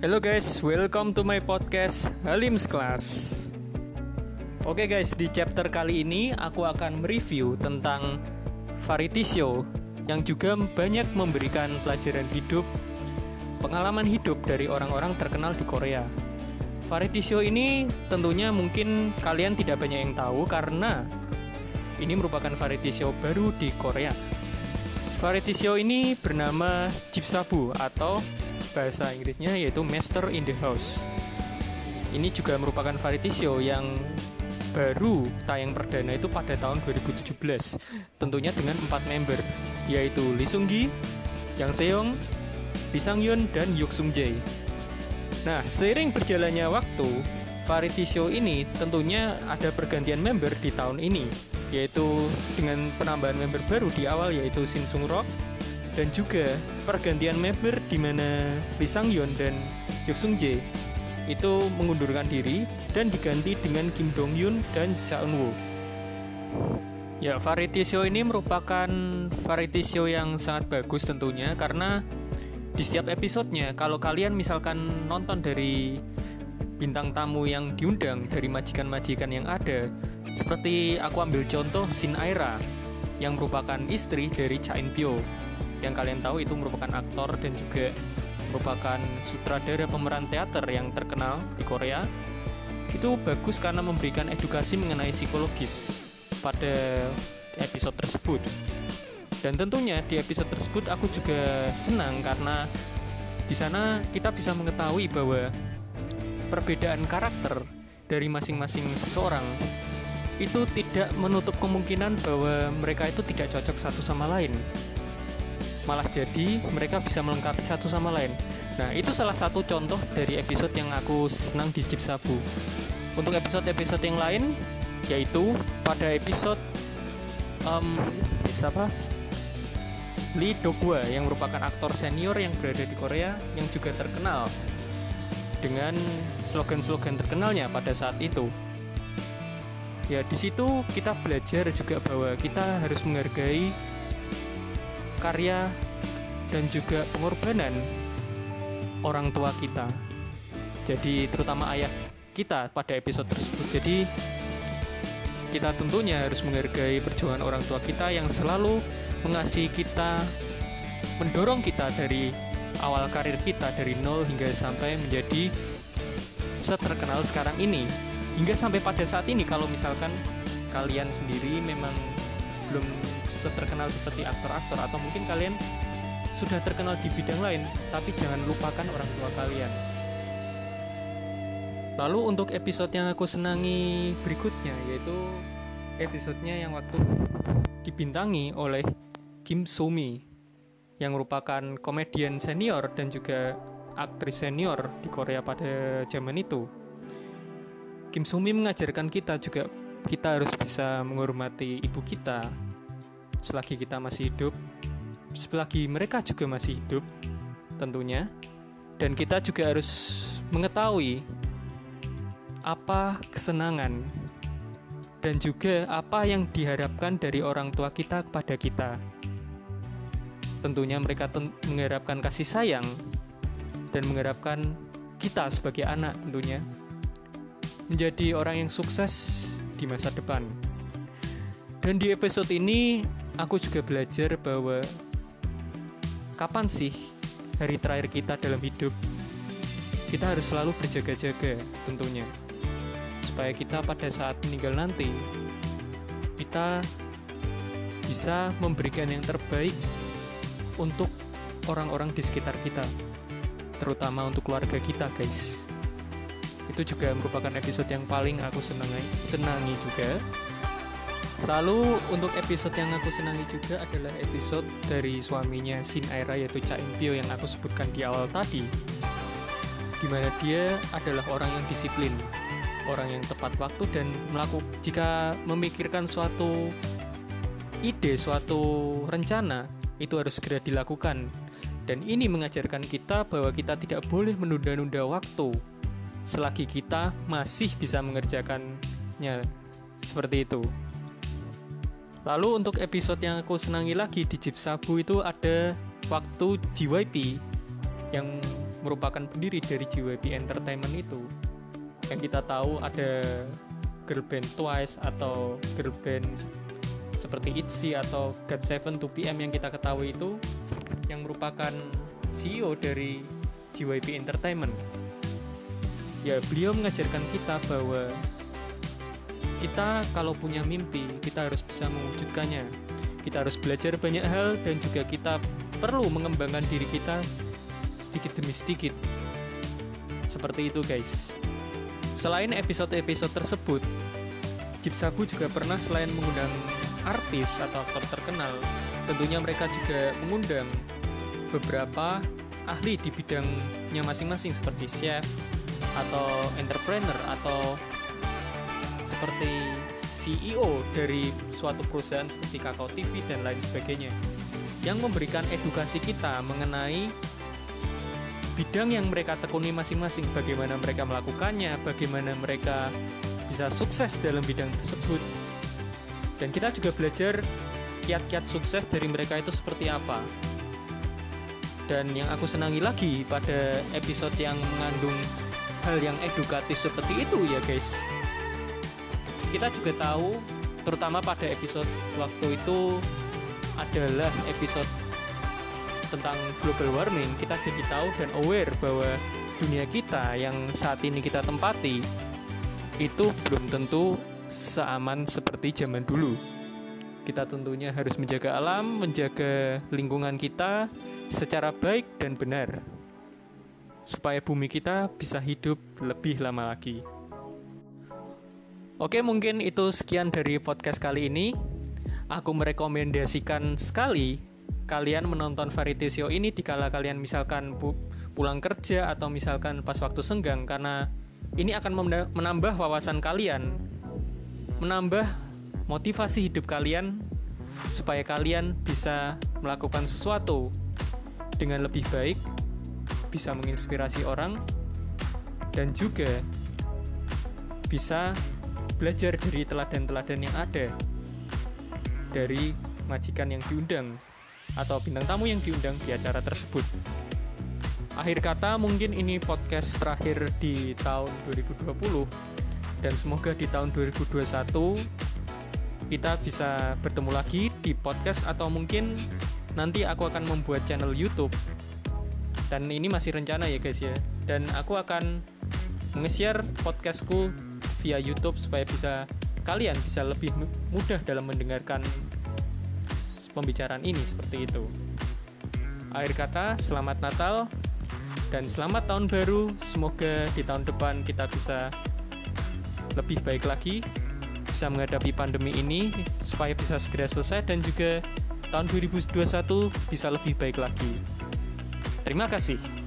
Hello guys, welcome to my podcast Halim's Class. Oke guys, di chapter kali ini aku akan mereview tentang variety show yang juga banyak memberikan pelajaran hidup, pengalaman hidup dari orang-orang terkenal di Korea. Variety show ini tentunya mungkin kalian tidak banyak yang tahu karena ini merupakan variety show baru di Korea. Variety show ini bernama Jipsabu atau bahasa Inggrisnya yaitu Master in the House. Ini juga merupakan variety show yang baru tayang perdana itu pada tahun 2017. Tentunya dengan empat member yaitu Lee Sung Gi, Yang Seong, Lee Sang Yun dan Yuk Sung Jae. Nah, seiring berjalannya waktu, variety show ini tentunya ada pergantian member di tahun ini yaitu dengan penambahan member baru di awal yaitu Shin Sung Rock dan juga pergantian member di mana Lee Sang Yeon dan Yoo Sung Jae itu mengundurkan diri dan diganti dengan Kim Dong Yoon dan Cha Eun Woo. Ya, variety show ini merupakan variety show yang sangat bagus tentunya karena di setiap episodenya kalau kalian misalkan nonton dari bintang tamu yang diundang dari majikan-majikan yang ada seperti aku ambil contoh Shin Aira yang merupakan istri dari Cha In Pyo yang kalian tahu itu merupakan aktor dan juga merupakan sutradara pemeran teater yang terkenal di Korea itu bagus karena memberikan edukasi mengenai psikologis pada episode tersebut dan tentunya di episode tersebut aku juga senang karena di sana kita bisa mengetahui bahwa perbedaan karakter dari masing-masing seseorang itu tidak menutup kemungkinan bahwa mereka itu tidak cocok satu sama lain. Malah jadi mereka bisa melengkapi satu sama lain. Nah, itu salah satu contoh dari episode yang aku senang di Jeep Sabu. Untuk episode-episode yang lain yaitu pada episode um, siapa? Lee Dokwa yang merupakan aktor senior yang berada di Korea yang juga terkenal dengan slogan-slogan terkenalnya pada saat itu. Ya, di situ kita belajar juga bahwa kita harus menghargai karya dan juga pengorbanan orang tua kita. Jadi, terutama ayah kita pada episode tersebut. Jadi, kita tentunya harus menghargai perjuangan orang tua kita yang selalu mengasihi kita, mendorong kita dari awal karir kita dari nol hingga sampai menjadi seterkenal sekarang ini hingga sampai pada saat ini kalau misalkan kalian sendiri memang belum seterkenal seperti aktor-aktor atau mungkin kalian sudah terkenal di bidang lain tapi jangan lupakan orang tua kalian lalu untuk episode yang aku senangi berikutnya yaitu episodenya yang waktu dibintangi oleh Kim Sumi yang merupakan komedian senior dan juga aktris senior di Korea pada zaman itu. Kim Sumi mengajarkan kita juga kita harus bisa menghormati ibu kita. Selagi kita masih hidup, selagi mereka juga masih hidup tentunya. Dan kita juga harus mengetahui apa kesenangan dan juga apa yang diharapkan dari orang tua kita kepada kita. Tentunya mereka ten mengharapkan kasih sayang dan mengharapkan kita sebagai anak tentunya. Menjadi orang yang sukses di masa depan. Dan di episode ini aku juga belajar bahwa kapan sih hari terakhir kita dalam hidup? Kita harus selalu berjaga-jaga tentunya. Supaya kita pada saat meninggal nanti kita bisa memberikan yang terbaik untuk orang-orang di sekitar kita, terutama untuk keluarga kita, guys. Itu juga merupakan episode yang paling aku senangi, senangi juga. Lalu untuk episode yang aku senangi juga adalah episode dari suaminya Shin Aira yaitu Cha In Pyo yang aku sebutkan di awal tadi. Di mana dia adalah orang yang disiplin, orang yang tepat waktu dan melakukan jika memikirkan suatu ide, suatu rencana, itu harus segera dilakukan. Dan ini mengajarkan kita bahwa kita tidak boleh menunda-nunda waktu selagi kita masih bisa mengerjakannya seperti itu. Lalu untuk episode yang aku senangi lagi di Jeep Sabu itu ada waktu JYP yang merupakan pendiri dari JYP Entertainment itu yang kita tahu ada girl band Twice atau girl band seperti ITZY atau GOT7 2PM yang kita ketahui itu yang merupakan CEO dari JYP Entertainment ya beliau mengajarkan kita bahwa kita kalau punya mimpi kita harus bisa mewujudkannya. Kita harus belajar banyak hal dan juga kita perlu mengembangkan diri kita sedikit demi sedikit. Seperti itu guys. Selain episode-episode tersebut Jeep Sabu juga pernah selain mengundang artis atau aktor terkenal tentunya mereka juga mengundang beberapa ahli di bidangnya masing-masing seperti chef atau entrepreneur atau seperti CEO dari suatu perusahaan seperti Kakao TV dan lain sebagainya yang memberikan edukasi kita mengenai bidang yang mereka tekuni masing-masing bagaimana mereka melakukannya bagaimana mereka bisa sukses dalam bidang tersebut. Dan kita juga belajar kiat-kiat sukses dari mereka itu seperti apa. Dan yang aku senangi lagi pada episode yang mengandung hal yang edukatif seperti itu ya guys. Kita juga tahu terutama pada episode waktu itu adalah episode tentang global warming. Kita jadi tahu dan aware bahwa dunia kita yang saat ini kita tempati itu belum tentu seaman seperti zaman dulu. Kita tentunya harus menjaga alam, menjaga lingkungan kita secara baik dan benar, supaya bumi kita bisa hidup lebih lama lagi. Oke, mungkin itu sekian dari podcast kali ini. Aku merekomendasikan sekali kalian menonton variety show ini di kala kalian misalkan pulang kerja atau misalkan pas waktu senggang karena ini akan menambah wawasan kalian, menambah motivasi hidup kalian supaya kalian bisa melakukan sesuatu dengan lebih baik, bisa menginspirasi orang dan juga bisa belajar dari teladan-teladan yang ada dari majikan yang diundang atau bintang tamu yang diundang di acara tersebut. Akhir kata mungkin ini podcast terakhir di tahun 2020 dan semoga di tahun 2021 kita bisa bertemu lagi di podcast atau mungkin nanti aku akan membuat channel YouTube. Dan ini masih rencana ya guys ya. Dan aku akan nge-share podcastku via YouTube supaya bisa kalian bisa lebih mudah dalam mendengarkan pembicaraan ini seperti itu. Akhir kata, selamat Natal dan selamat tahun baru. Semoga di tahun depan kita bisa lebih baik lagi, bisa menghadapi pandemi ini supaya bisa segera selesai dan juga tahun 2021 bisa lebih baik lagi. Terima kasih.